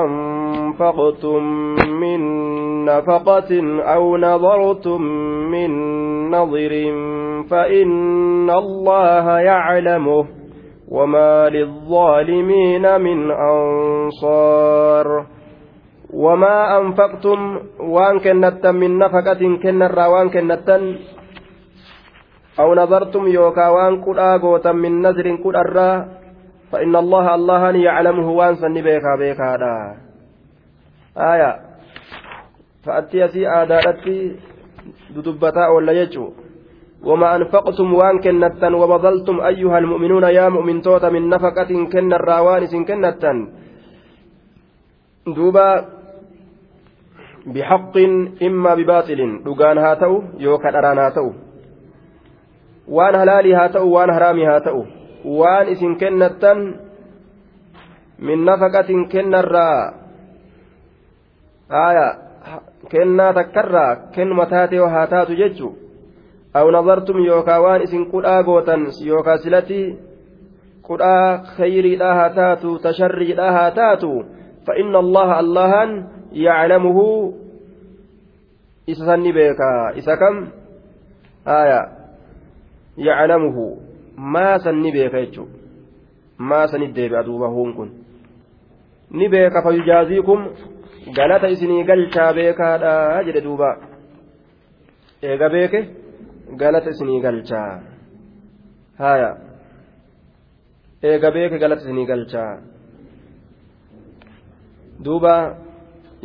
أنفقتم من نفقة أو نظرتم من نظر فإن الله يعلمه وما للظالمين من أنصار. وما أنفقتم وان كنت من نفقة كنر وان كنت أو نظرتم يوكا وان كل من نذر كل فإن الله الله يعلمه وانسا بيكا بيكا دا آية. فأتي أسي آدارتي ددبتا ولا يجو. وما أنفقتم وأن كنتا وبذلتم أيها المؤمنون يا مؤمن توتا من نفقة كن الراوانس كنتا دوبا بحق إما بباطل. دقان هاتو يوكا أران هاتو. وأن هلالي هاتو وأن هرامي هاتو. Waan isin kennattan min nafaqatin kennarraa haya kennaa takkarraa kennuma taatee haa taatu jechu aw nadartum yookaa waan isin qudhaa gootan yookaa silati qudhaa khayriidhaa haa taatu tasharriidhaa haa taatu فإن الله اللهن يعلمه إذا سني بيكا إذا كم آية يعلمه maa san ni beeka jechuudha maa sanit deebi'a duuba kun ni beeka fayyujaaziikum galata isinii galchaa beekaadha jedhe duuba eega beeke galata isinii galchaa haya eega beeke galata isinii galchaa duuba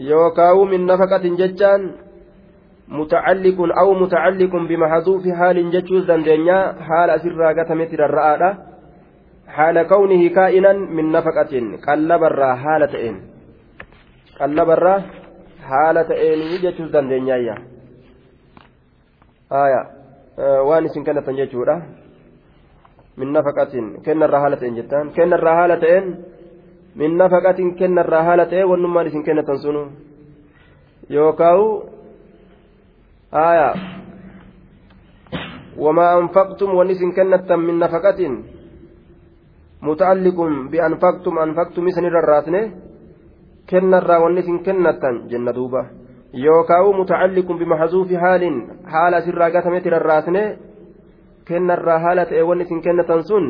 yookaawu min nafaqatin jechaan متعلق أو متعلق بمحذوف حال جتشوز دندنيا حال أسرى قتمت الرآدة حال كونه كائنا من نفقة قلب الرا حالة إن قلب الرا حالة إن جتشوز دندنيا آية آه وان سن كانت جتشورة من نفقة كن الرا حالة إن جتان. كن الرا حالة إن من نفقة كن الرا حالة إن ونمان سن كانت سنو. يوكاو آية. وما أنفقتم ونسن كنة من نفقة. متعلق بأنفقتم أنفقتم سن الراتنة كنة را ونسن كنة. جنة دوبة. يوكاو متعلق بمحذوف حال. حال سرا قتمت الراتنة كنة را حالة ونسن كنة سن.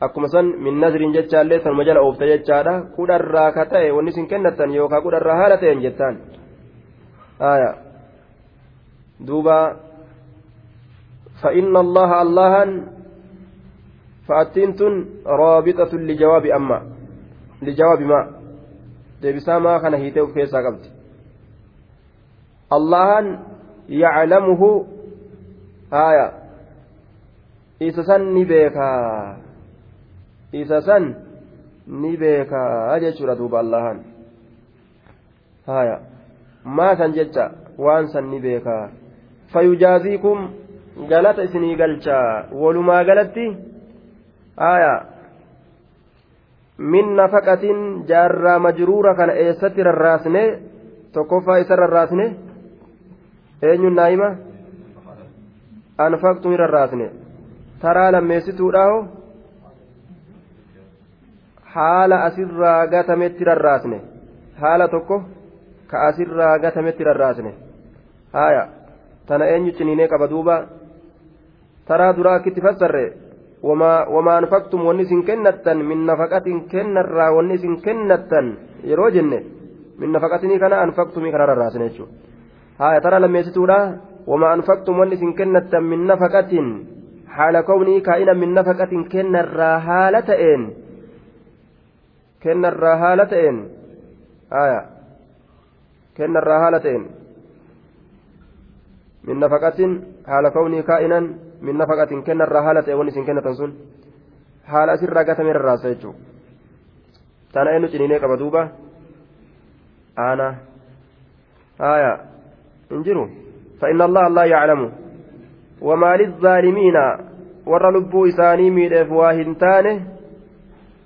akkuma san min nazriin jechaallee sanuma jala oofta jechaadha kudharraa ka ta'e wanni isin kennattan yookaan kudharraa haala ta'een jettaan duuba فإن الله الله فأتين رابطة لجواب أما لجواب ما deebisaa maa kana hiitee of keessaa qabdi allahan yaclamuhu haya isa san ni beekaa isa san ni beekaa jechuudha duuba allahan fayujaaziikum galata isinii galchaa walumaa galatti aya min nafaqatin jaarraa majruura kana eessatti rarraasne tokkoffaa isa rarraasne eenyun naa'ima anfaqtumi rarraasne taraa lammeessituudhaaho haala asirraa gatametti rarraasne haala tokko ka asirraa gatametti rarraasne haya tana eenyu ciniinee qaba duuba taraa duraa akkitti fassarre wamaa anfaqtum wanni isin kennattan min nafaqatin kennarraa wanni isin kennattan yeroo jenne min nafaqatinii kana anfaqtumii kana rarraasne jechuudha haya taraa lammeessituudha wamaa anfaqtum wanni isin kennattan min nafaqatin haala kownii kaa'ina min nafaqatin kennarraa haala ta'een kennarraa haala ta'een haya kennarraa haala ta'een kaa'inan min nafaqatin kennarraa haala ta'e wanni isin kennatan sun haala asirraa gatame rarraasa jechuudha tana eenyu ciniinee qaba duuba aana haaya hin jiru فإن الله لا يعلم وما للظالمين ور لبو إساني ميدف واهنتانه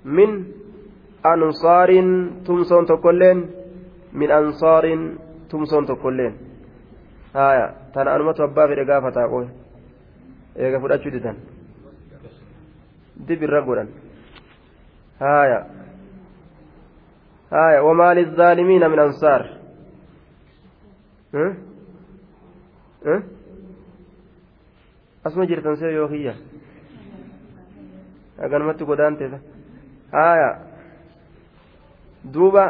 من أنصار تمسون تكلين من أنصار تمسون تكلين haya tana anumatu abbaa fedhe gaafataa qoy eega fudhachuu didan dib irra godhan وما للظالمين من أنصار ها ها asuma jirtan see yoo kiyya haganumatti godaanteedha haya duuba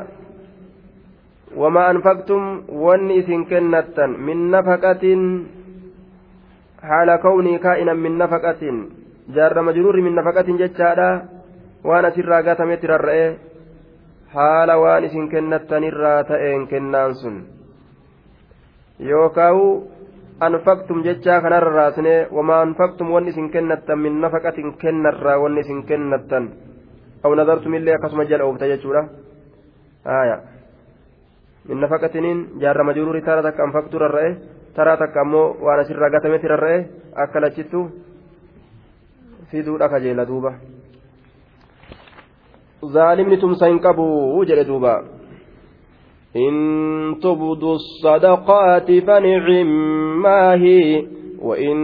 wamaa anfaqtum wanni isin kennattan min nafaqatin haala kawnii kaa'inan min nafaqatin jaarra majruurri min nafaqatin jechaadha waan asirraa gatametti rarra'e haala waan isin kennattanirraa ta'een kennaan sun yookaawu anfaqtum jechaa kanarra raasne wamaa anfaqtum wanni isin kennattan min nafaqatin kennarraa wanni isin kennattan aw nadartum illee akkasuma jala oofta jechuudha aya min nafaqatiniin jaarra majruuri tara takka anfaqtu rarra'e taraa takka ammoo waan asirraa gatametti rarra'e akka lachittu fiduudha kajeela duuba zaalimni tumsa hin qabu jedhe duuba إن تبدوا الصدقات فنعم ما هي وإن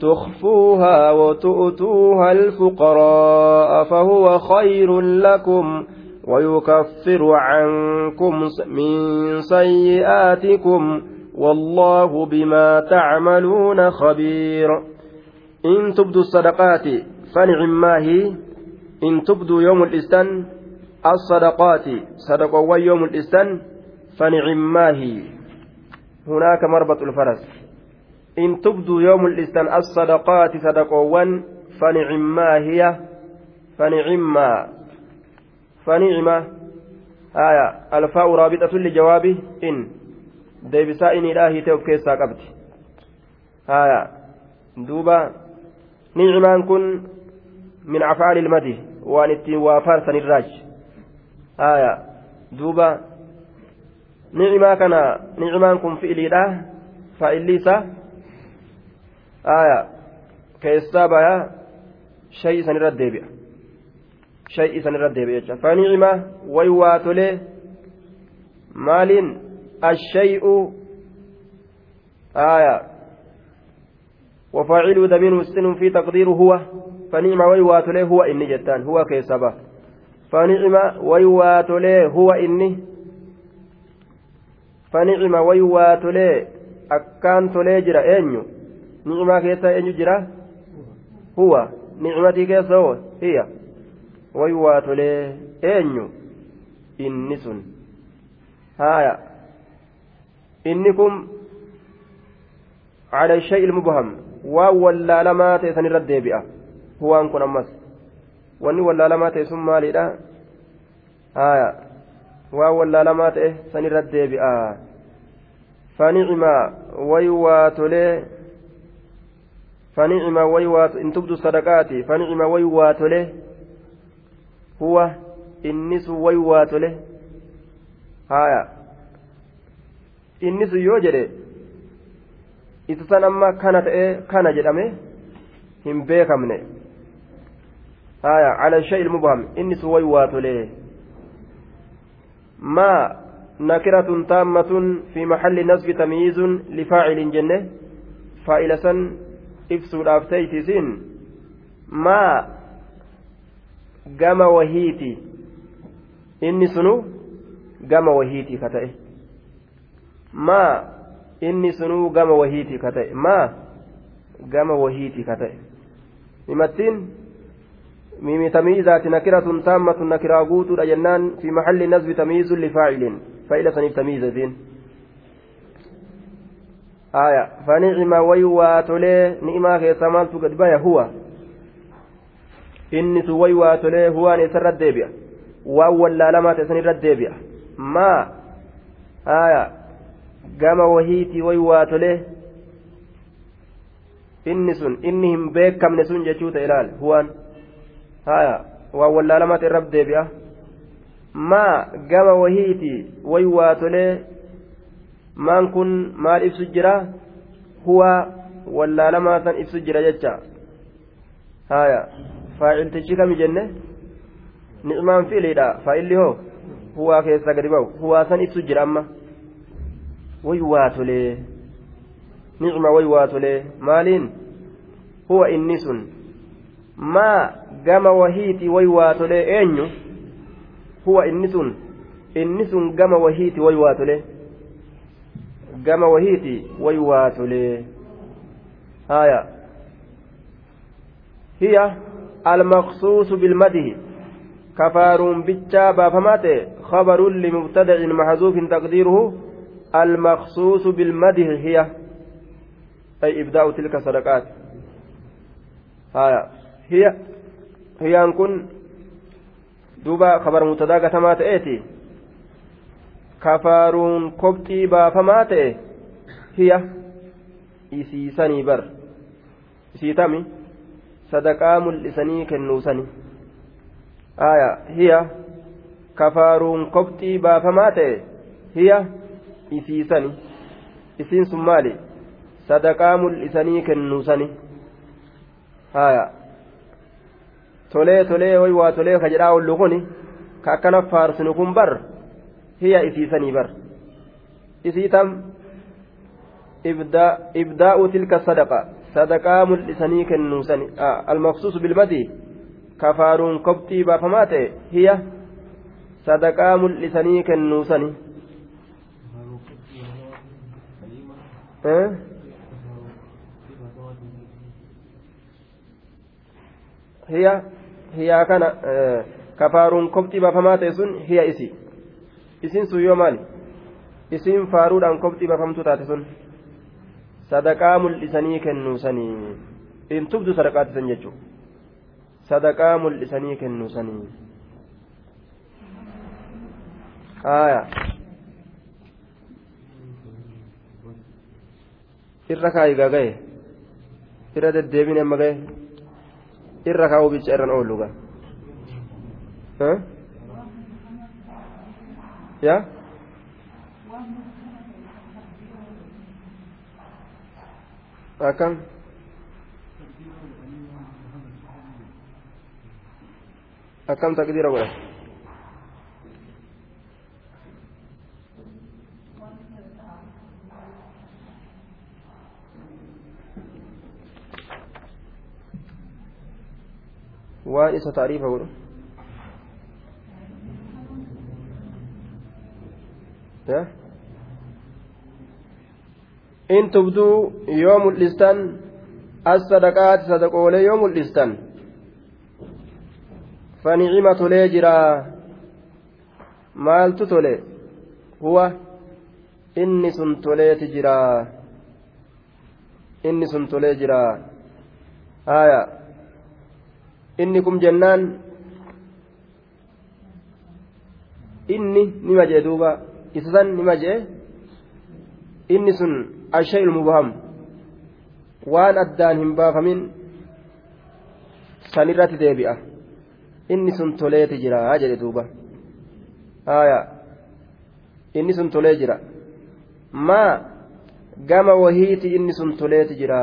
تخفوها وتؤتوها الفقراء فهو خير لكم ويكفر عنكم من سيئاتكم والله بما تعملون خبير. إن تبدوا الصدقات فنعم ما هي؟ إن تبدوا يوم الإستن الصدقات صدقوا يوم الإستن فنعماه هناك مربط الفرس. إن تبدوا يوم الإسلام الصدقات صدقوا فنعما هي؟ فنعما فنعمة آية الفاء رابطة لجوابه إن deebisaa inni ilaahi ta'e of keessaa qabdi haya duuba ni'imaan kun min afaali ilmadi waan ittiin waa faarsan irraaj haya duuba ni'imaa kana ni'imaan kun fi'iliidha faa'illi isaa aya keessaa baya shay isan irra deebi'a jecha fani'ima way waa tolee maaliin aya وفاعل ضمير مستن في تقدير هو. فنعم ويواتله هو إني جتان. هو كيسبا فنعم ويواتله هو إني. فنعم ويوا تولي أكان تولي جرا. أنيو. نعمة كيسا أنيو جرا؟ هو. نعمتي كيسا هو؟ هي. way waa tolee? Eenyu? Inni sun. Haaya. Inni kun cala ilmu baham waan wallaalamaa ta'e san irra deebi'a. Huwaan kun ammas. Wanni wallaalamaa ta'e sun maalidha haaya. Waan wallaalamaa ta'e san irra deebi'a. Fanicimaa way waa tolee? Fanicimaa way waa in tubdu sadaqaati. Fanicimaa way huwa innisu waywaa tole haya innisu yoo jedhe isa san amma kana ta'e kana jedhame hin beekamne haya cala shay ilmubham innisu waywaa tolee ما نكرة تامة في محل نصب تمييز لفاعل جنة فائلة إفسو الأفتيتسين ما قام وهيتي إني سنو قام وهيتي كتئ ما إني سنو قام وهيتي كتئ ما قام وهيتي كتئ ممتين ميم تمييزات نكرة تامة نكرة قوت جنان في محل نسب تمييز لفاعل فإلى سنف تمييزتين آية فنعم ويوات له نعمة كيسمال قد بيا هو inni sun waywaa tolee huwaan isarra deebi'a waan wallaalamaa ta'e sanirra deebi'a maa haya gama wahiitii waywaa tolee inni sun inni hin beekamne sun jechuu ta'e ilaal huwaan haya waa wallaalamaa ta'e irra deebi'a maa gama wahiiti way waa tolee maan kun maal ibsu jira huwa wallaalamaa san ibsu jira jecha haya faaciltichi kami jenne ni'maan fiiliidha faa'illi hoo huwaa keessa gadi ba'u huwaa san ibsu jira amma way waa tolee nicma way waa tolee maaliin huwa inni sun maa gama wahiiti way waa tolee eenyu huwa inni sun inni sun gama wahiiti way waa tole gama wahiiti way waa tole haya hiya almaqsuusu bilmadihi كفار بيتشا بافمات خبر لمبتدع محذوف تقديره. المخصوص بالمدح هي. أي إبداء تلك الصدقات. هايا. هي. هي أن كن دوبا خبر مبتدا كتما تأتي كفار كبتي بافمات هي. إسيسني بر. إسيتامي صدقا ملئسني كنوسني aya hiya kafaaruun kobxii baafamaa ta'e hiya isiisani isiin sun maali sadaqaa mul'isanii kennuusani haya tolee tolee way waa tolee ka jedhaa ollu kun ka akkana faarsinu kun bar hiya isiisanii bar isiitam ibdaa'u tilka sadaqa sadaqaa mul'isanii kennuusani almaqsuusu bilmadii kafaaruun kobxii baafamaa ta'e hiya sadaqaa mul'isanii kennuusani hiya hiyaa kana kafaaruun kobxii baafamaa ta'e sun hiya isi isin sun yoo maali isin faaruudhaan kobxii baafamtu taate sun sadaqaa mul'isanii kennuusanii in tubdu sadaqaatisan jechuudha sadaqaa mul'isanii kennu sanii aya irra kaayi gagaye irra deddeebine amma gaye irra kaa'uu bicha irran oolu ga ya akkam akkam taqdiira godha waan isa taariifa godhu in tubduu yoo mul'istan as sadaqaati sadaqoolee yoo mul'istan فنعم تولي جرا مالت تولي هو inni sun toleeti jira inni sun tolee jira haya inni kum jennaan inni nima jee duuba isa san nima jee inni sun ashayul mubham waan addaan hin baafamin sanirratti deebi'a inni sun toleeti jira jedhe duuba haya inni sun tolee jira maa gama wahiiti inni sun toleeti jira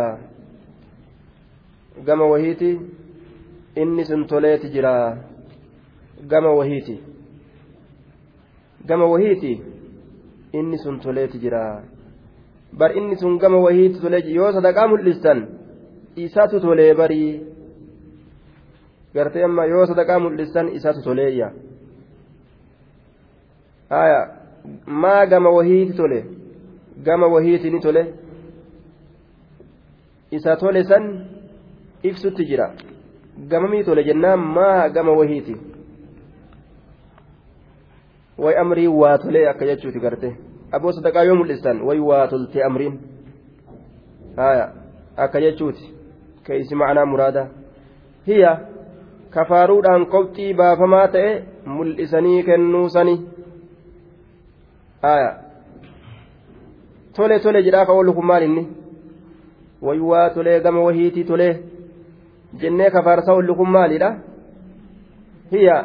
gama wahiiti inni sun toleeti jira gama wahiiti gama wahiiti inni sun toleeti jira bar inni sun gama wahiiti tolee yoo sadaqaa mul'istan isatu tolee barii gartee amma yoo sadaqaa mul'istan isatu toleeyya haya maa gama wahiiti tole gama wahiiti ni tole isa tole san ibsutti jira gamamii tole jennaan maa gama wahiiti way amrii waa tolee akka jechuuti garte waa tolte amriin haya akka jechuuti keeysi macnaa muraada hiya kafaaruudhaan qobxii baafamaa ta'e mul'isanii kennuusani haya tole tole jedhaa ka oolu kun maal inni waywaa tolee gama wahiitii tolee jennee kafaarsa oolu kun maalidha hiya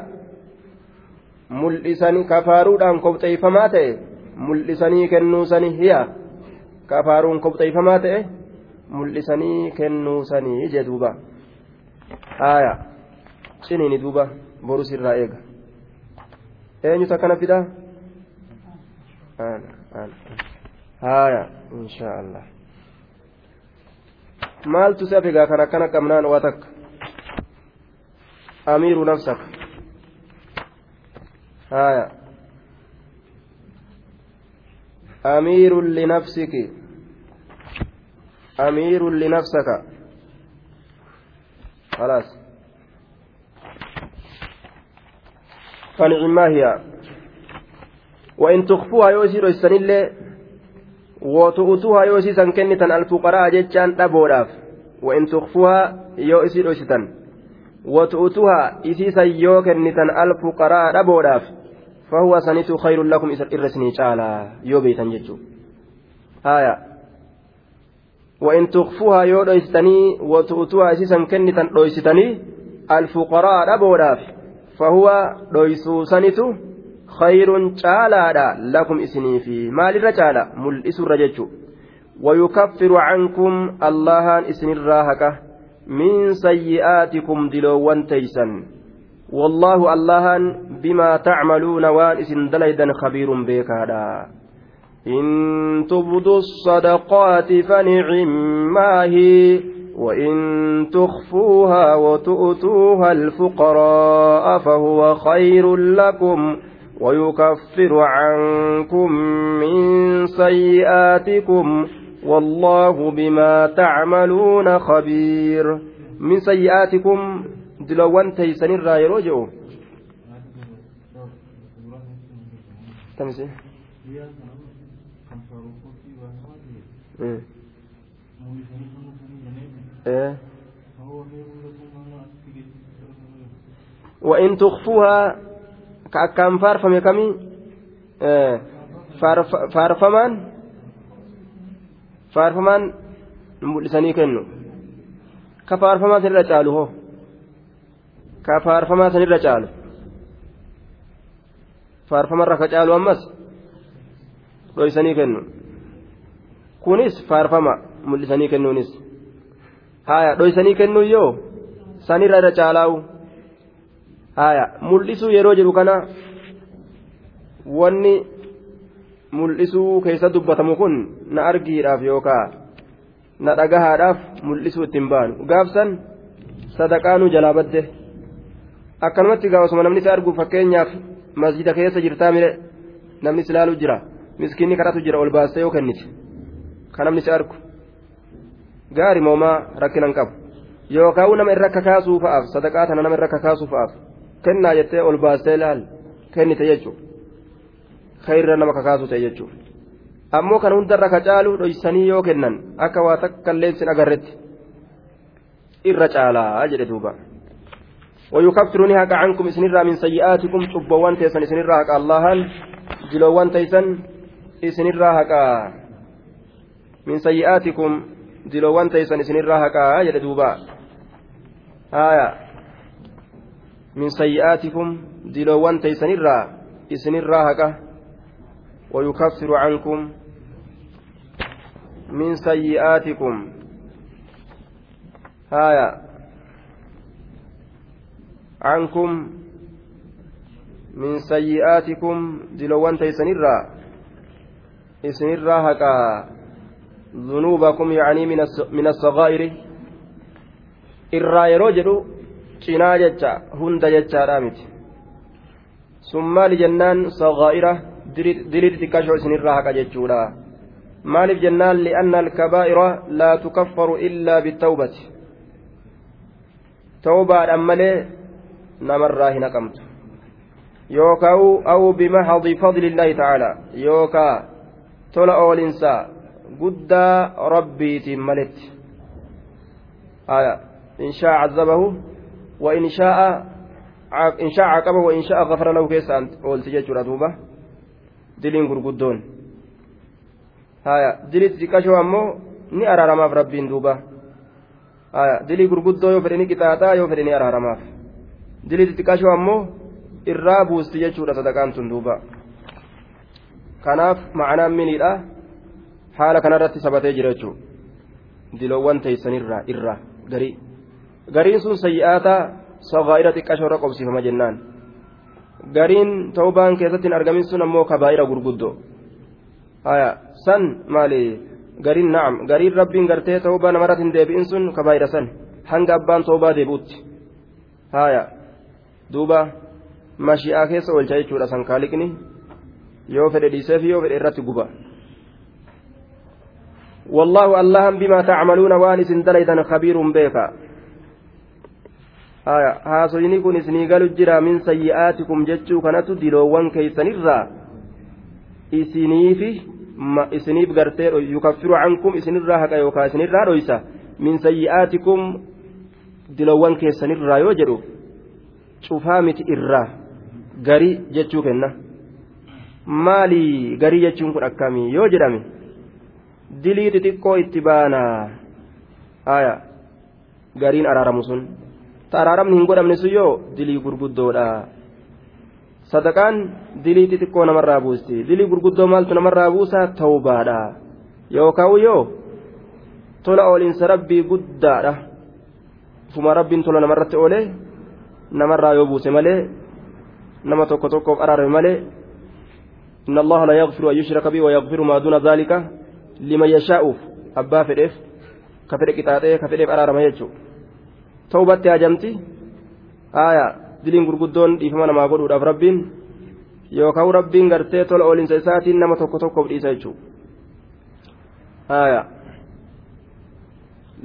mul'isanii kafaaruudhaan qobxeeyfamaa ta'e mul'isanii kennuusani hiya kafaaruun qobxeeyfamaa ta'e mul'isanii kennuusanii jedhuuba haya ciniini duuba borus irraa eega eenyutu akkana fidaa haya insha allah maaltu si afigaa kan akkana qabnaan waa takka amiiru nafsaka haya أمير لنفسك. أمير لنفسك. خلاص. فنعما هي. وإن تخفوها يوسي السنة وتؤتوها يوسي سنكنة الفقراء جتشان أبوراف وإن تخفوها يوسي روسيتان وتؤتوها إسيسا يوكنة الفقراء أبوراف فهو سنت خير لكم إرسني تعالى يوبيتا جتشو آية. وإن تخفوها يو دويستني وتؤتوها إسيسا كنة دويستني الفقراء أبوراف فهو دويسو سنت خير تعالى لكم إسني في مال الرجال ملئس الرجج ويكفر عنكم الله إسن الراهكة من سيئاتكم دلوان تيسا والله الله بما تعملون وان إسن دليدا خبير بكادا إن تبدوا الصدقات فنعم ما هي وإن تخفوها وتؤتوها الفقراء فهو خير لكم ويكفر عنكم من سيئاتكم. والله بما تعملون خبير. من سيئاتكم الرايرو جو تمسي إيه وإن تخفوها كأكام فارفم كمي إيه فارفمان فارفمان ka faarfamaa sanirra caalu hoo? Ka faarfamaa sanirra caalu faarfamarra ka caalu ammas dhoysanii kennu kunis faarfama mul'isanii kennuunis haya dhoysanii kennuu yoo sanirra irra caalaa'u haya mul'isuu yeroo jedhu kana wanni mul'isuu keessa dubbatamu kun na argiidhaaf yookaa na dhagahaadhaaf mul'isuu ittiin baanu gaafsan sadaqaanuu jalaa badde akkanumatti gaafasuma namni isa arguu fakkeenyaaf masjida keessa jirtaa mire namni si ilaaluu jira miskiinni kadhatu jira ol baastee yoo kennite kan namni si argu gaari moomaa rakkinan qabu yookaan nama irra kakaasuu fa'aaf sadaqaa tana nama irra kakaasuu fa'aaf kennaa jettee ol baastee ilaal kennite jechuudha khayirra nama kakaasuu ta'e jechuudha ammoo kan hundarra ka caalu dhoysanii yoo kennan akka waa takka illeen agarretti irra caalaa jedhe duuba. ويكفر نهاك عنكم إسنرا من سيئاتكم تبوان تيسن إسنرا هكا اللهان جلوان تيسن إسنرا هكا من سيئاتكم جلوان تيسن إسنرا هكا يا دوبا. آية. من سيئاتكم جلوان تيسنرا إسنرا هكا ويكفر عنكم من سيئاتكم. آية. عنكم من سيئاتكم دلوان تيسنرا إسنرا هكا ذنوبكم يعني من الصغائر jedhu cinaa jecha hunda jechaadha miti sun maali jennaan sagaa'ira dilii xixiqqashoo isinirraa haqa jechuudha maaliif jennaan li'anna alkabaa'ira laa tukaffaru illaa bittawbati tawbaadhaan malee namarraa hin haqamtu yookaan aw bimaxadi fadlillaahi ta'ala yookaan tola oolinsaa guddaa rabbiitiin maletti إن شاء عذبه وإن شاء إن شاء عاقبه وإن شاء غفر له كيس أنت قلت جدّ دوبة دلين غرغدون هايا دليت تكاشو أمو ni araaramaaf rabbiin duuba dilii gurguddoo yoo fedhanii qixaaxaa yoo fedhanii araaramaaf dilii xixiqqashoo ammoo irraa buusti jechuudha sadaqaan tun duuba kanaaf ma'anaan miniidha haala kanarratti sabatee jira jechuudha diloowwan teessanirraa irraa garii gariin sun sayyi'aata sagaa'ira xiqqashoo irra qobsiifama jennaan gariin ta'ubaan keessatti hin argamin sun ammoo kabaa'ira gurguddoo haya san maali gariin na'am gariin rabbiin gartee ta'ubaa namarratti hin deebi'in sun kabaa'ira san hanga abbaan ta'ubaa deebi'utti haya duuba mashi'aa keessa oolcha jechuudha san kaaliqni yoo fedhe dhiiseef yoo fedhe irratti guba والله الله بما تعملون وانس دليدا خبير بك haasoyni kun isinii galu jira min sayyi'aatikum jechuu kanatu diloowwan keeysanirraa isiniifi isiniif gartee yukaffiru cankum isinirraa haqa yookaa isinirraa dhoysa min sayyi'aatikum diloowwan keessanirraa yoo jedhu cufaa miti irraa garii jechuu kenna. Maalii garii jechuun kun akkamii yoo jedhame dilii xixiqqoo itti baana haya gariin araaramu sun. Ta araaramni hin godhamne sun yoo? Dilii gurguddoodha. Sadaqaan dilii xixiqqoo namarraa buusti. Dilii gurguddoo maaltu namarraa buusa tawbaadha. Yookaan yoo? Tola ooliinsa rabbii guddaadha. Fuma rabbiin tola namarratti oolee namarraa yoo buuse malee nama tokko tokkoof araarame malee إن الله لا يغفر أن يشرك به ويغفر ما دون ذلك لمن يشاء أبا فديف كفر قطاطه كفر أرارما يجو توبة هاجمتي آية diliin gurguddoon dhiifama namaa godhuudhaaf rabbiin yookaan rabbiin gartee tola oolinsa isaatiin nama tokko tokkoof dhiisa jechuudha.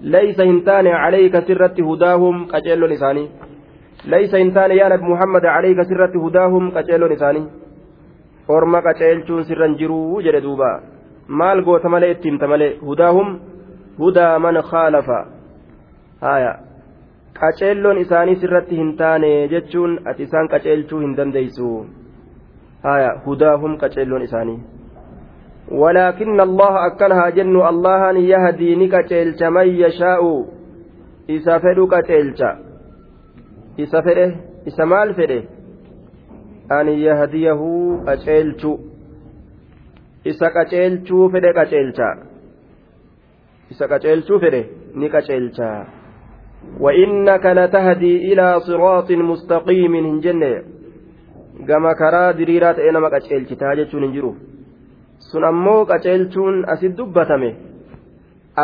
ليس هنتان عليك سرة هداهم قجل لساني ليس هنتان يا نبي محمد عليك سرة هداهم قجل لساني orma qaceelchuun sirran jiruu jedhe duuba maal goota malee itti himta malee hudaahum hudaa man khaalafa haya qaceelloon isaanii sirratti hin taane jechuun ati isaan qaceelchuu hin dandeeysu haya hudaahum qaceelloon isaanii ولكن الله أكنها جن الله يهدي نكتلش من يشاء. إذا فدو كتلش إذا فده؟ إذا مال فده؟ أن يهديه كتلش إذا كتلش فده كتلش إذا كتلش فده نكتلش وإنك لتهدي إلى صراط مستقيم. هنجنة كما كرا دريرات إنما كتلش تاجتش ننجروه sun ammoo qaceelchuun asit dubbatame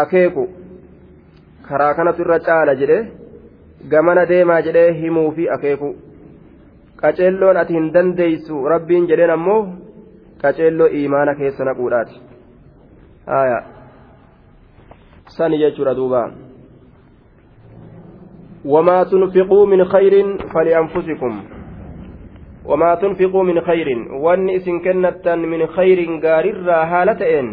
akeeku karaa kanatu irra caala jedhe gamana deemaa jedhee himuu fi akeeku qaceelloon ati hin dandeeysu rabbiin jedheen ammoo qaceelloo iimaana keessa naquudhaati haya sani jechuudha duuba وما تنفقوا من خير فلأنفسكم وما تنفقوا من خير وان اسن كنتا من خير غارر هالتين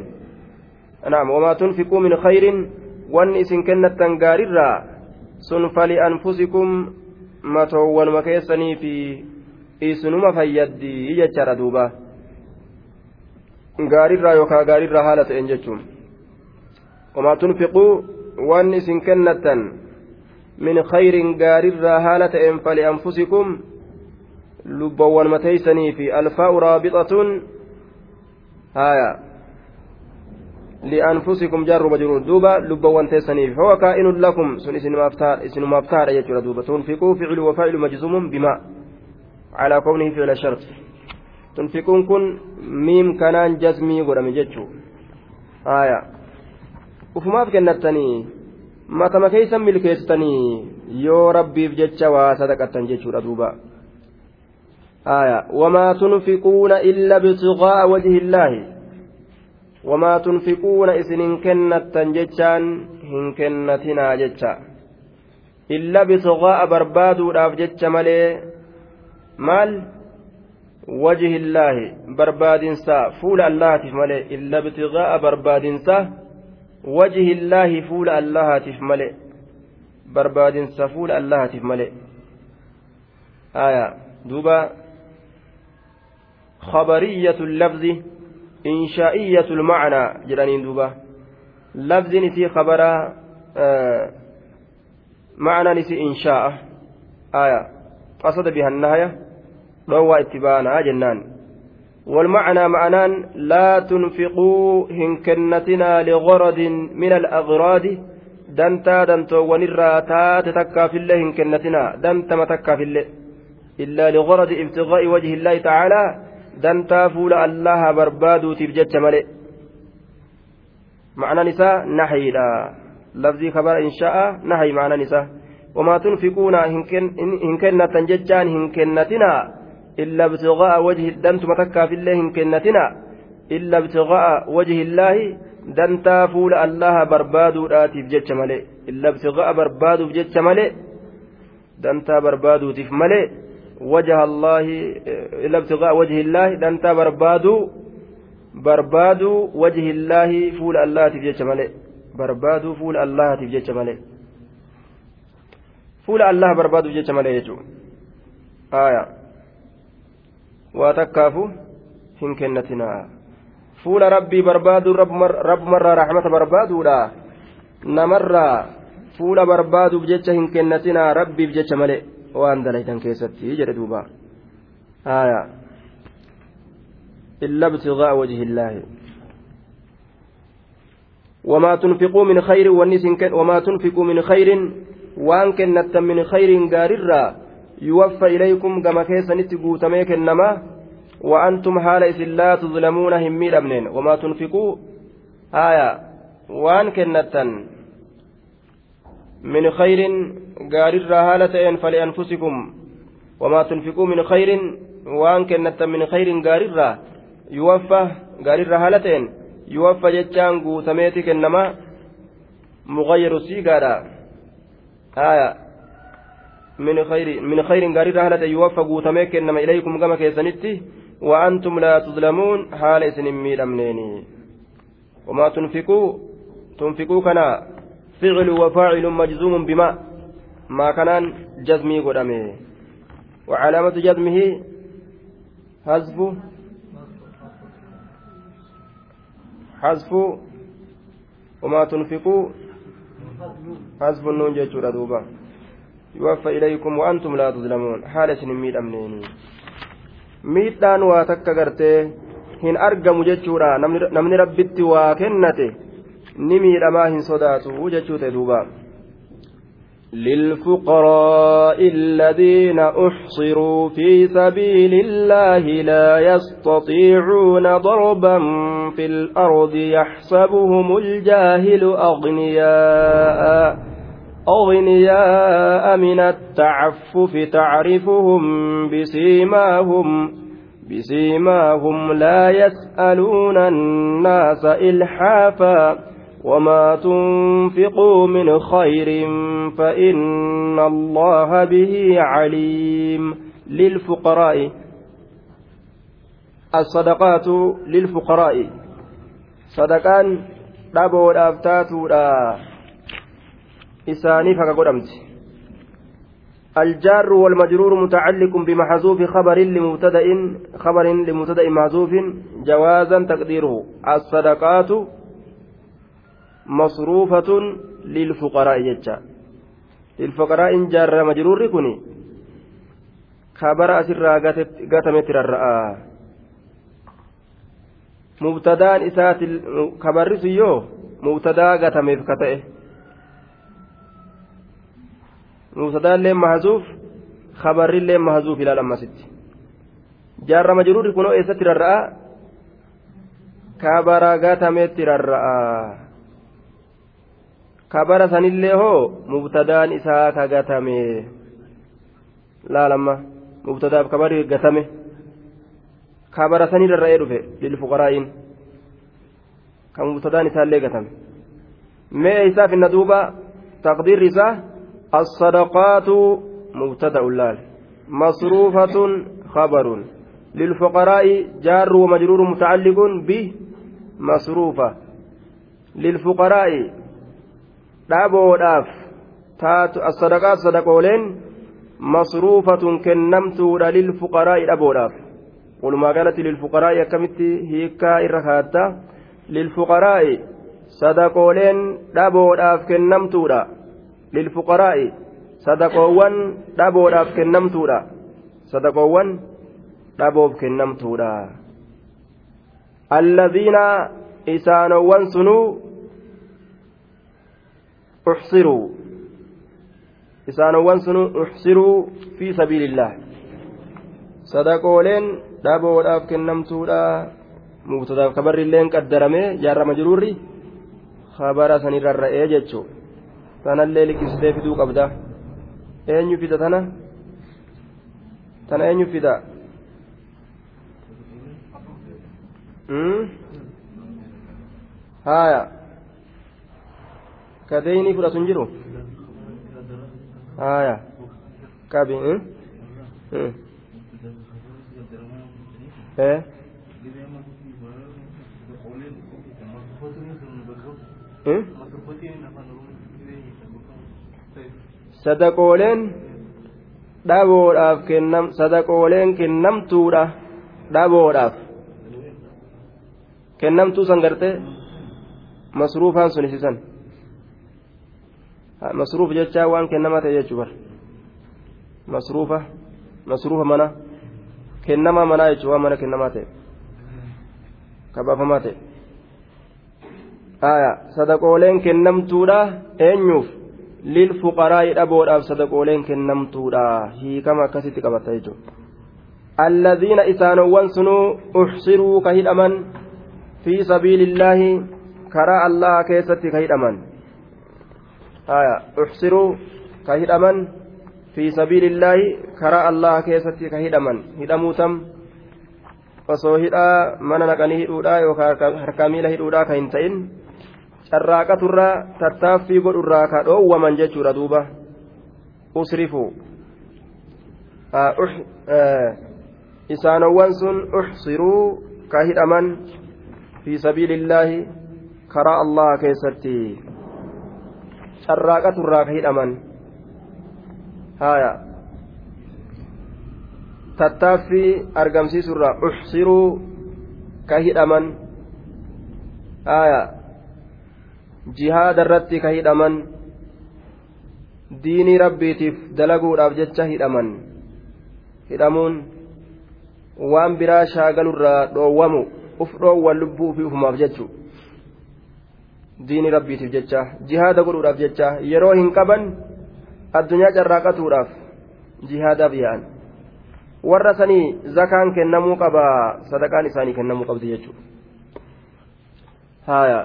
نعم وما تنفقوا من خير وان اسن كنتا غارر سن فلأنفسكم متوون مكيسني في duuba gaarirraa yookaan gaarirraa haala ta'een jechuun wamaa tunfiquu waan isin kennattan min khayrin gaarirraa haala ta'een fali anfusikum lubbawwan mateeysanii fi alfaa'u raabixatun haya jaarru majruur duuba lubbawwan teessaniif huwa kaa'inun lakum sun isinumaaf taadha jechuudha duuba tunfiquu ficlu wafaa'ilu majzumun bima calaa kownihi ficla shart tunfiquun kun miim kanaan jazmii godhame jechuu haya ufumaaf kennattanii matama keeysan milkeessitanii yoo rabbiif jecha waa sadaqattan jechuudha duuba آية. وما تنفقون إلا ابتغاء وجه الله. وما تنفقون إسن كنة جتشان هن كنتنا جتشا إلا ابتغاء بربادو راف جتش مالي مال؟ وجه الله. بربادنسا. فول الله تفملي إلا ابتغاء بربادنسا. وجه الله فول الله تفملي بربادنسا فول الله تفملي آية. دوبا خبرية اللفظ إنشائية المعنى جرانين دوبا. لفظ نسي خبر آه معنى نسي إنشاء آية. قصد بها النهاية روى اتبانا جنان. والمعنى معنان لا تنفقوا هنكنتنا لغرض من الأغراض dantaa dantoowwanirraa taate takkaafillee hin kennatinaa dantama takkaafillee illaa liqoradi ibtiqaa'i wajhi illaahi tacaalaa dantaa fuula allaha barbaaduutiif jecha malee لفظي خبر إن شاء نحي معنى نساء وما تنفقون إن كنة ججان إن كنتنا إلا ابتغاء وجه الدمت متكا في الله إن كنتنا إلا ابتغاء وجه الله dantaa fuula allaha barbaaduudhaatiif jecha malee illa ibtiqaa'a barbaaduuf jecha malee dantaa barbaaduutiif malee wajaha allaahi illa ibtiqaa'a wajhi illaahi dantaa barbaaduu barbaaduu wajhi illaahi fuula allaatiif jecha malee barbaaduu fuula allaatiif jecha malee fuula allaha barbaaduuf jecha malee jechuudha aayaa waa takkaafu hin kennatinaa fuula rabbii barbaaduu rabbumarraa raxmata barbaaduudha namarraa fuula barbaaduuf jecha hin kennatinaa rabbiif jecha malee waan dalaytan keessatti jedhe duuba. Aya. Illa ibtigaa wajhi illaahi وما تنفقوا من خير وما تنفقوا من خير وان كنت من خير غاررا يوفى إليكم كما كيسا نتقوا تميك النما وأنتم حال لا تظلمون هم ميرمنين وما تنفقوا آية وان كنتا من خير قارر هالتين فلأنفسكم وما تنفقوا من خير وان كنتا من خير قارر يوفى قارر هالتين يوفى جتان قوتميتك إنما مغير سيقارا آية. من خير من خير قارر هالتين يوفى قوتميك إنما إليكم كما كيسنتي وأنتم لا تظلمون حال إسن ميدمنين وما تنفقوا تنفقوا كنا فعل وفاعل مجزوم بما ما كان جزمي قدمه وعلامة جزمه حذف حذف وما تنفقوا حذف النون جيتشورا دوبا. يوفى إليكم وأنتم لا تظلمون. حال إسن ميدمنين miidhaan waa takka gartee hin argamu jechuudha namni rabbitti ni miidhamaa hin sodaatu jechuu ta'e duuba. للفقراء الذين أحصروا في سبيل الله لا يستطيعون ضربا في الأرض يحسبهم الجاهل أغنياء أغنياء من التعفف تعرفهم بسيماهم بسيماهم لا يسألون الناس إلحافا وما تنفقوا من خير فإن الله به عليم للفقراء. الصدقات للفقراء. صدقان دابو دافتاتو إسانيف كقدمت الجار والمجرور متعلق بمحذوف خبر لمبتدأ خبر لمبتدأ محذوف جوازا تقديره. الصدقات masruufatun lilfuqaraa'i jecha. Lilfuqaraa'in jaarrama jirurri kun kabara asirraa gatametti rarra'a mubtadaan isaati kabarri sun yoo mubtadaa gatameef ka ta'e. Mubtadaallee mahazuuf kabarrillee mahazuuf ilaal ammasitti jaarrama jirurri kunoo eessatti rarra'a? Kabara gatametti rarra'a kabara sanillee hoo mubtadaan isaa ka gatame laalamma mubtadaaf kabari gatame kabara sanii rarra'ee dhufe lilfuqaraa'iin ka mubtadaan isaallee gatame mee isaaf inna duuba taqdiirri isaa الصدقات مبتدأ لال مصروفة خبر للفقراء جار ومجرور متعلق به مصروفة للفقراء dhaaboo taatu assadaqaat sadaqooleen masruufatun kennamtuudha lilfuqaraa'i dhaboodhaaf walumaa galatti lilfuqaraa'i akkamitti hiikkaa irra kaatta lilfuqaraa'i sadaqooleen dhaboodhaaf kennamtuudha lilfuqaraa'i sadaqoowwan dhaboodhaaf kennamtuudha sadaqoowwan dhaboof kennamtuudha allaziina isaanowwan sunuu uxsiruu isaanowwan sunu uxsiruu fi sabiilillaah sadaqooleen dhaboodhaaf kennamtuudha mubtadaaf kabarrilleen qaddaramee jaarrama jiruurri kabara sanirrarra'ee jechuu tanallee liqimsitee fiduu qabda eenyu fida tana tana eenyu fida haya kadeeyni fudhatu hin jiru haya qabi ee sadaqooleen dhaboodhaaf kennam sadaqooleen kennamtuudha dhaboodhaaf kennamtuu san gartee masruufaan sun isisan masruuf jechaa waan kennamaa ta'e jechuu bar masruufa masruufa mana kennamaa manaa jechuu waan mana kennamaa ta'e kabaafamaa ta'e aya sadaqooleen kennamtuudha eenyuuf? Lilfuqaraa'i dhaboodhaaf sadaqooleen kennamtuudha. Hiikama akkasitti qabatta jechuudha alladhiina isaanowwan sunuu uxsiruu ka hidhaman fi sabiilillaahi karaa allaha keessatti ka hidhaman uxsiruu ka hidhaman fi sabiilillaahi karaa allaha keessatti ka hidhaman hidhamuu tam osoo hidhaa mana naqanii hidhuudha yookaan harkaa miila hidhuudha ka hin ta'in carraaqaturraa tattaaffii godhurraa ka dhoowwaman jechuudha duuba usrifu isaanowwan sun uxsiruu ka hidhaman fi sabiilillaahi karaa allaha keessatti carraaqaturraa ka hidhaman haya tattaaffii argamsiisurraa uxsiruu ka hidhaman haya jihaada irratti ka hidhaman diinii rabbiitiif dalaguudhaaf jecha hidhaman hidhamuun waan biraa shaagalurraa dhoowwamu uf dhoowwan lubbuu fi ufumaaf jechu diini rabbiitiif jecha jihaada godhuudhaaf jecha yeroo hin qaban addunyaa carraaqatuudhaaf jihaadaaf yaa'an warra sanii zakaan kennamuu qaba sadaqaan isaanii kennamuu qabdi jechuudha. Haya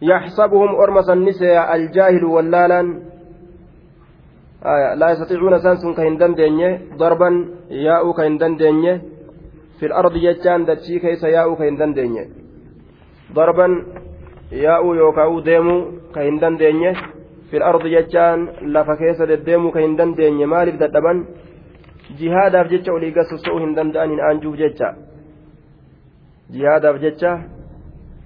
yaxsabuhum orma sannisee aljaahilu wallaalaan. Haya laa istatiicuuna isaan sun ka hin dandeenye darban yaa'uu ka hin dandeenye fil ardi jechaan dachii keessa yaa'uu ka hin dandeenye. darban yaa'uu yookaan deemuu ka hin dandeenye filardi jechaan lafa keessa deddeemuu ka hin dandeenye maaliif dadhaban? Jihaadaaf jecha olii gad soso'uu hin danda'an hin aanjuuf jecha. Jihaadaaf jecha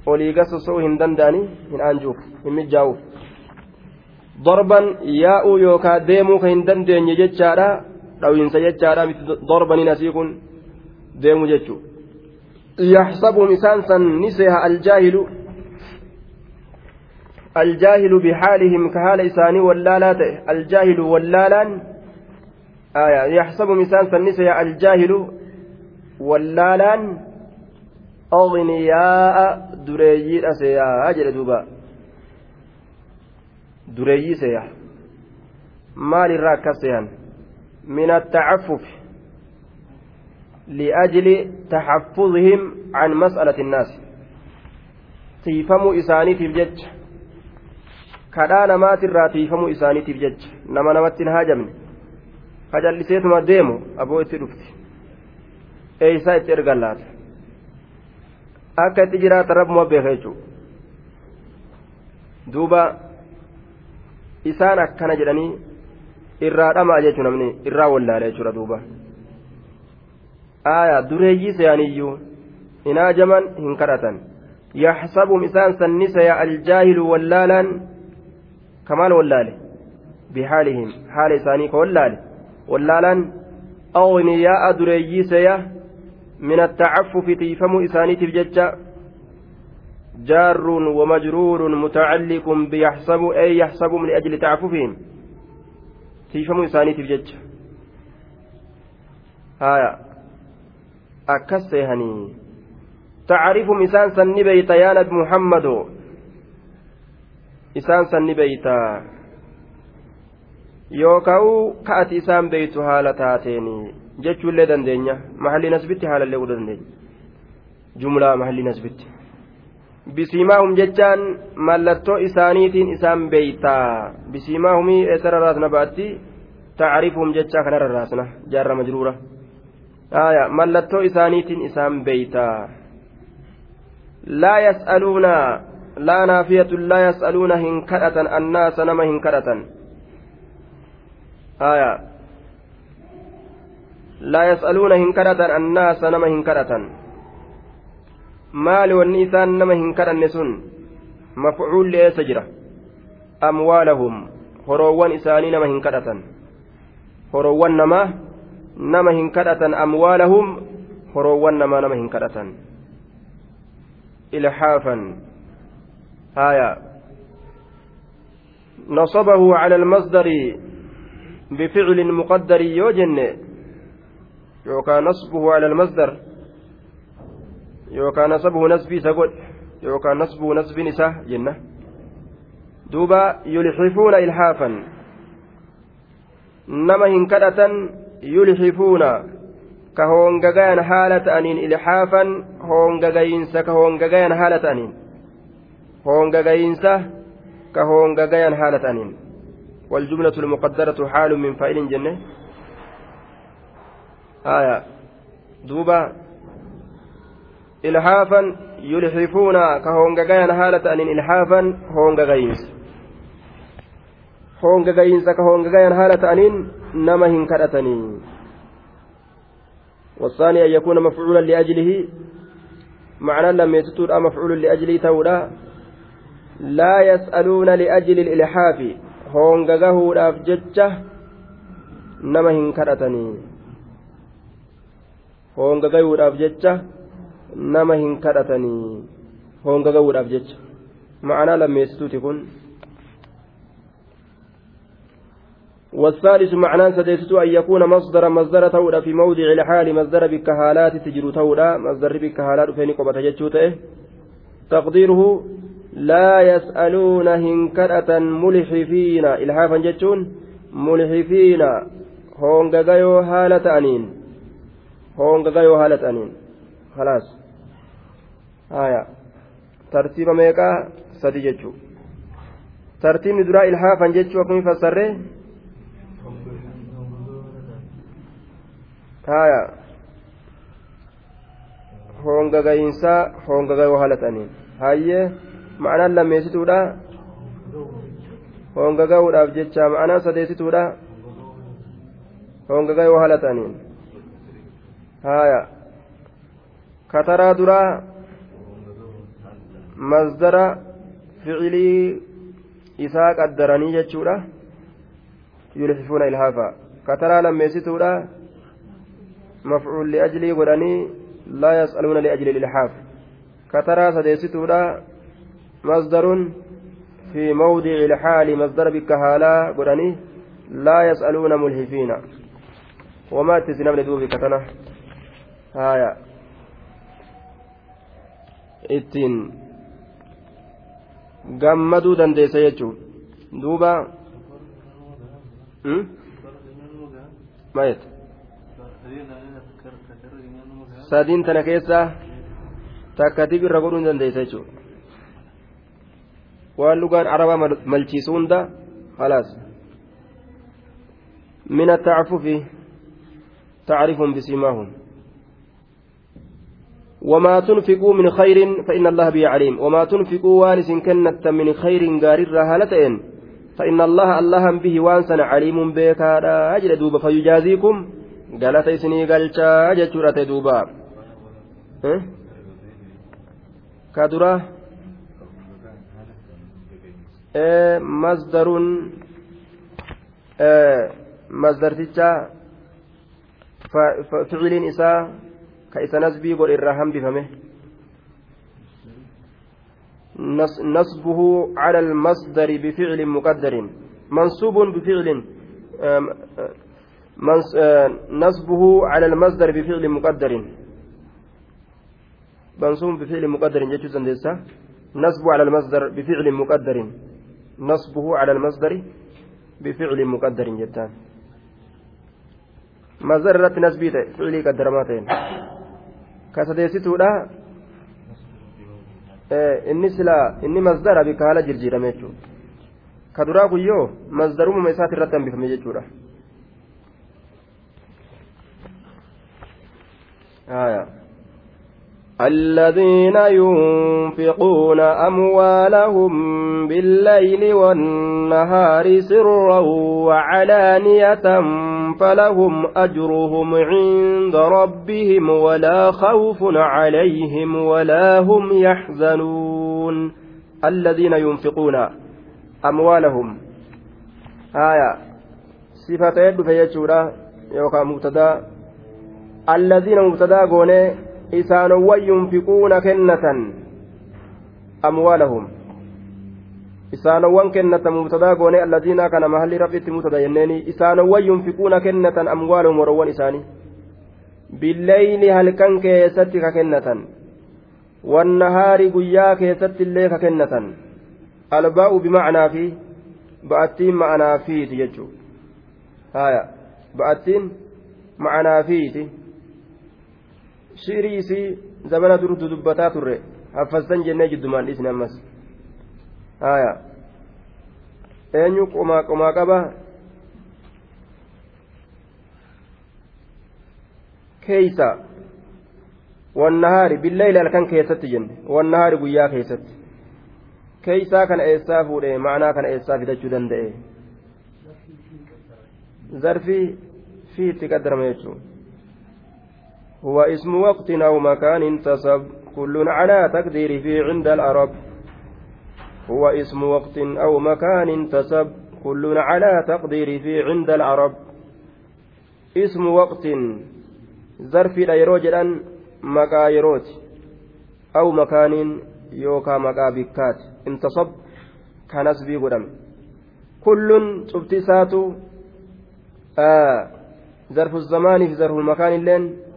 olii gad soso'uu hin danda'ani hin aanjuuf hin mijaa'uuf darban yaa'uu yookaan deemuu ka hin dandeenye jechaadha dhawiinsa jechaadha mitti darbaniin asii kun deemu jechuudha. San ni seeha aljaahilu الجاهل بحالهم كحال إساني واللالا الجاهل واللالان آية. يحسب مسان سنسي الجاهل واللالان أغنياء دريي أسيا. أجل دوبا. دريي سيا. مال الراكسيان من التعفف. li'ajli taxaffuzihim can mas'alati innaasi tiifamuu isaaniitiif jecha kadhaa namaatirraa tiifamuu isaaniitiif jecha nama namatti hin haajamne kajalliseetuma deemu aboo itti dhufti eeysaa itti ergan laata akka itti jiraata rabbuma beeka jechuu duuba isaan akkana jedhanii irraa dhamaa jechuu namni irraa wallaale jechuudha seeyaniyyuu hin haajaman hin kadhatan yaxsabuhum isaan sanni seeya aljaahilu wallaalaan kamaal wallaale bihaalihim haala isaanii ka wallaale wallaalaan أغنياء دريي سيا من التعفف تيفم إسانيتف جتة جار ومجرور متعلق بيحسب أي يحسب لأجل تعففهم تيفم إسانيتف جتة هايا akkas seehanii tacriifum isaan sanni beeyta yaa nabi muhammadoo isaan san ni beeyta? Yookaa'u ka ati isaan beeytu haala taateen jechuullee dandeenya. Mahalli nasbitti haalallee uu dandeenya. Jumlaa mahalli nasbitti bisiimaahum jechaan mallattoo isaaniitiin isaan beeyta. Bisiimaa humii eessa rarraasna ba'atti? Tacriifum jechaa kana rarraasna jaarra majruura aya mallattoo isaaniitiin isaan beeytaa laa yas'aluuna laa naafiyatun laa yas'aluuna hin kadhatan annaasa nama hin kadhatan aya laa yas'aluuna hin kadhatan annaasa nama hin kadhatan maali wanni isaan nama hin kadhanne sun mafcuulli eessa jira amwaalahum horoowwan isaanii nama hin kadhatan horoowwan namaa nama hin kadhatan amwaalahum horoowwan namaa nama hin kadhatan. Ilhaafan. Haya نصبه على المصدر بفعل مقدر يوجن يوكا نصبه على المصدر يوكا نصبه نسبي سقول يوكا نصبه نسب نساء جنة دوبا يلحفون إلحافا نما هنكدة يلحفون كهونغغان حالة أنين إلحافا هونغغينس كهونغغان حالة أنين. هونغغينس كهونغغان حالة أنين. والجملة المقدرة حال من فاعل جنة. آية. دوبا. إلحافا يلحفون كهونغغان حالة أن إلحافا هونغغينس. هونغغينس كهونغغان حالة أن نما هنكرتني والثاني أن يكون مفعولا لأجله معنى لم يتطور مفعول لأجله تولا لا يسألون لأجل الإلحاف هونغغهودhaaf jecha nama hin kadhatanii hoongagayuudhaaf jecha nama hin kadhatanii hoongagayuudhaaf jecha ma'anaa lammeessituuti kun والثالث معنى سديسته أن يكون مصدر مصدر تولى في موضع الحال مصدر بكهالات تجر تولى مصدر بكهالات فين قبة جتشوته تقديره لا يسألون هنكرة ملحفين إلحافا جتشون ملحفين هونغاغايو هالة أنين. هونغاغايو هالة أنين. خلاص. آية. ترتيب ميقا سدي جتشو. ترتيب درا إلحافا جتشو كم فسره. هونغاغاينسا هونغاغايو هالة أنين hayyee ma'anaan lammeessituudha hongaga'uudhaaf jecha ma'anaan sadeessituudha hongaga'uu haala ta'aniin haya kataraa duraa masdara ficilii isaa qaddaranii jechuudha yulxifuuna ilhaafa kataraa lammeessituudha mafcuul liajlii godhanii laa yas'aluuna liajli ilhaaf كترى سديستودا مصدر في موضع الحال مصدر بكهالا قراني لا يسألون ملهفين وما تسنم لدوب كتنا هايا ittiin gammaduu dandeessa jechuun duuba maayet sadiin tana keessaa takka dib irra godhuu hin dandeessa jechuudha waan lugaan arabaa malchiisu hunda halaas min attacfufi tacrifum bisimaahum وما تنفقوا من خير فإن الله به عليم وما تنفقوا وانس كنت من خير غارر هالتين فإن الله الله به وانسن عليم بك أجل دوبا فيجازيكم قالت إسني قالت أجل دوبا أه؟ كدرة مصدر مصدر تجا فعل إساء كإسا نسبي قل إرهام بفمه نصبه على المصدر بفعل مقدر منصوب بفعل نصبه على المصدر بفعل مقدر. منصوب بفعل مقدر جتو سندسة نصب على المصدر بفعل مقدر. نصبه على المصدر بفعل مقدر جتان مصدر نسبيته فعلي قدرماتين كسديستودا inni silaa inni masdara bika haala jirjiirame jechuudha ka duraa guyyoo masdarumuma isaati irratti hambifame الذين ينفقون أموالهم بالليل والنهار سرا وعلانية فلهم أجرهم عند ربهم ولا خوف عليهم ولا هم يحزنون. الذين ينفقون أموالهم. آية. صفة يد فيجورا يوكا مبتدا. الذين مبتدا قوني إسانوا ينفقون كنة أموالهم isaanowwan kennatan mubtadaa goone alladiina kana mahalli rabbitti mubtada jenneeni isaanowwan yunfiquuna kennatan amwaalahum warowwan isaanii billeyli halkan keessatti ka kennatan wannahaari guyyaa keessatti illee ka kennatan albaa'u bimacnaa fi ba'attiin ma'anaa fiiti jechuu haya ba'attiin ma'anaa fiiti shi'irii isii zamana durtu dubbataa turre haffastan jennee jiddumaan dhiisne ammas haya eenyu qomaa qomaa qaba keeysa wannahaari billeyli halkan keessatti jenne wannahaari guyyaa keessatti keeysaa kana eessaa fuudhe ma'anaa kana eessaa fidachuu danda'e zarfii fi itti qaddarama jechuu هو اسم وقت أو مكان انتصب كل على تقديره عند العرب هو اسم وقت أو مكان انتسب. كل على تقديره عند العرب اسم وقت ظرف يروجا مكا يروت أو مكان يوكا مكا بكات انتصب كنسبي قدم كل تبتسات. آه. ظرف الزمان في ظرف المكان اللين.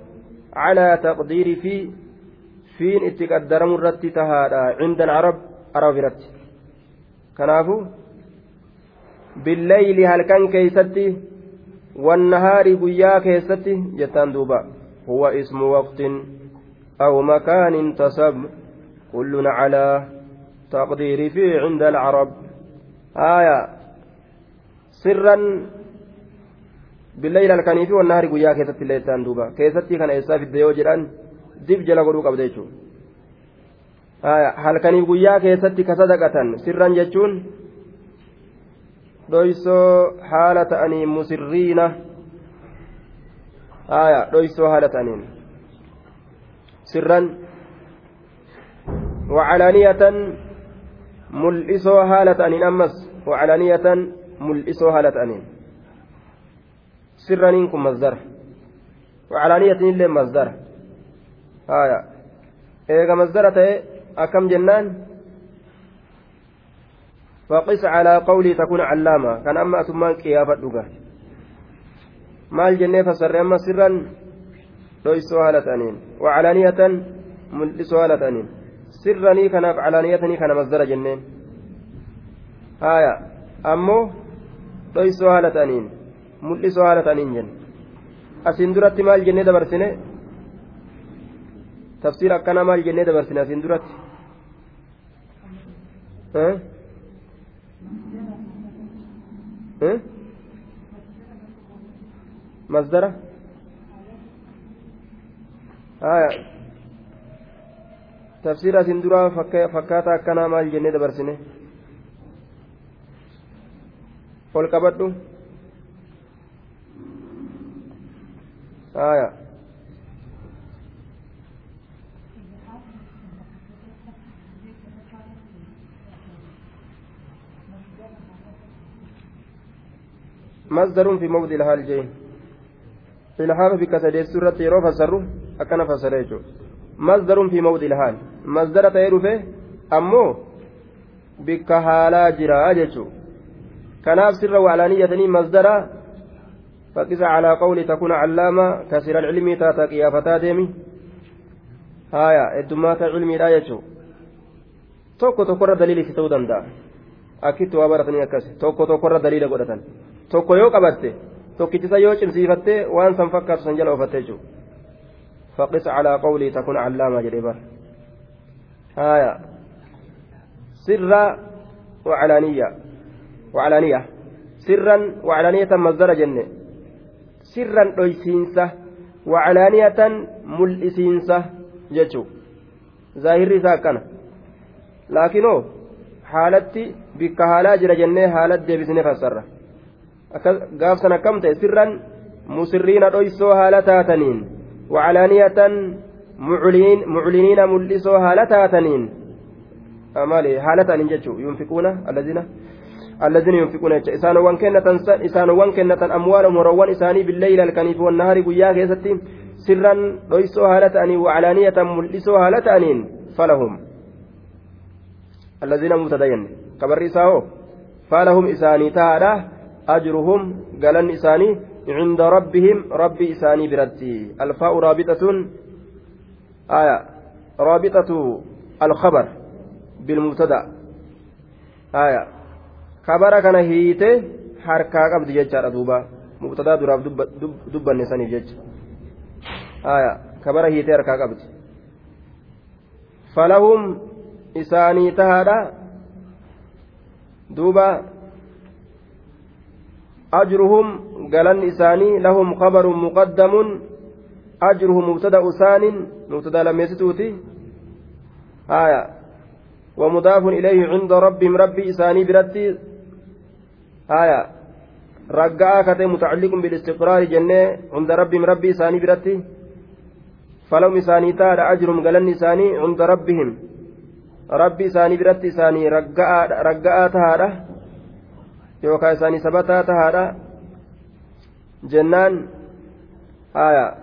على تقدير في فين اتقدر مرتي تهادا عند العرب عرب رتي kanaafu billayli halkan keeysatti wannahaari guyyaa keessatti jettaan duuba huwa ismu waqtin aw makaanin tasab kullun calaa taqdiiri fi cinda alcarab aya sirran billayli halkanii fi wannahaari guyyaa keessatti illee jettaan duuba keessatti kana eessaa fidde yoo jedhan dib jala godhuu qabda jechuudha halkanii guyyaa keessatti ka sadaqatan sirran jechuun dhoysoo haala ta'anii musirriina dhoysoo haala ta'aniin sirran wacalaaniyatan mul'isoo haala ta'aniin ammas wacalaaniyatan mul'isoo haala ta'aniin sirraniin kun masdara wacalaaniyatin illee masdara eega masdara ta'e akkam jennaan فقس على قولي تكون علامة كان أما أتمان قيافة دقا maal jennee fassarre amma sirran dhoysoo haala ta'aniin wacalaaniyatan mul'isoo haala ta'aniin sirranii kanaaf calaaniyatanii kana masdara jenneen haya ammoo dhoysoo haala ta'aniin mul'isoo haala ta'aniin jenne asiin duratti maal jennee dabarsine tafsiir akkana maal jennee dabarsine asiin duratti masdara haya tafsiira asiin duraa fakkaata akkanaa maal jennee dabarsine ol qabadhu haya مصدر في موضع الحال جاي. الحال في كسر سورة يرو فسره أكن فسره مصدر في موضع الحال. مصدر تيرو فيه أمو بك حالا جرا كناف سر وعلانية مصدر فقس على قول تكون علامة كسر العلم تاتا قيافتا ديمي هايا الدمات العلم لا يجو ta'uu danda'a akkitti waa baratanii akkas tokko tokkorra daliila godhatan tokko yoo qabatte tokkichisa yoo cimsiifattee waan san fakkaatu san jala ofatte jechuudha faqis calaa qawlii takun callaamaa jedhee bara haaya sirra wacalaaniyya wacalaaniyya sirran wacalaaniyatan mazdara jenne sirran dhoysiinsa wacalaaniyatan mul'isiinsa jechuu zaahirri isaa akkana laakiinoo haalatti bikka haalaa jira jennee haalatti deebisnee fassarra gaafsan akkam ta'e sirran musirriina dhoysoo haala taataniin wacalaaniyatan mucliniina mul'isoo haala taataniin maali haala ta'aniin jechuu yunfiquuna allazina الذين ينفقون إسانوان كنة إسانوان كنة أموالهم وروان إساني بالليل الكنيف والنهار قيا كيستي. سرا ليسوا هالتاني وعلانية ملسوا هالتانين فلهم. الذين متدين كبر إساهو فلهم إساني تعالى أجرهم قالن إساني عند ربهم. ربي إساني برتي. الفاء رابطة. آية. رابطة الخبر بالمبتدأ. آية. kabara kana hiite harkaa qabdi jechaadha duuba mubtadaa duraaf dubbanne saniif jecha aya kabara hiite harkaa qabdi falahum isaanii tahaadha duuba ajruhum galanni isaanii lahum kabarun muqaddamun ajruhum mubtada usaanin mubtadaa lammeessituuti aya ومضاف إليه عند ربهم ربي إساني برتي آية رجاء كتئ متعلق بالاستقرار جنة عند ربهم ربي إساني برتي فلهم إساني تار أجرهم قلن إساني عند ربهم ربي إساني برتي إساني رجاء رجاء تهارة يوكا إساني سبتا تهارة جنان آية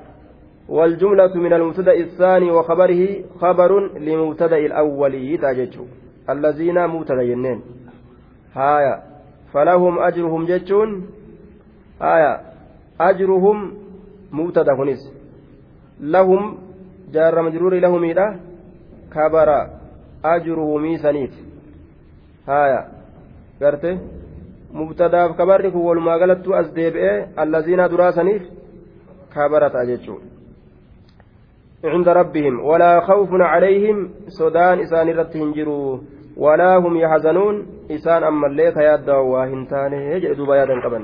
والجملة من المبتدأ الثاني وخبره خبر لمبتدأ الأول تاججو الذين مبتدأ جنين هايا فلهم أجرهم جتون هايا أجرهم مبتدأ كنس لهم جار مجرور لهم إلى كبر أجره ميسانيت هايا قرته. مبتدأ كبرك والما قالت أزديب الذين دراسنيف. كبرت أجتون عند ربهم. ولا خوف عليهم. سودان إسان رتهم جروا ولا هم يحزنون. إسان أما الليت يا واهنتان يجد دوبا يادا قبل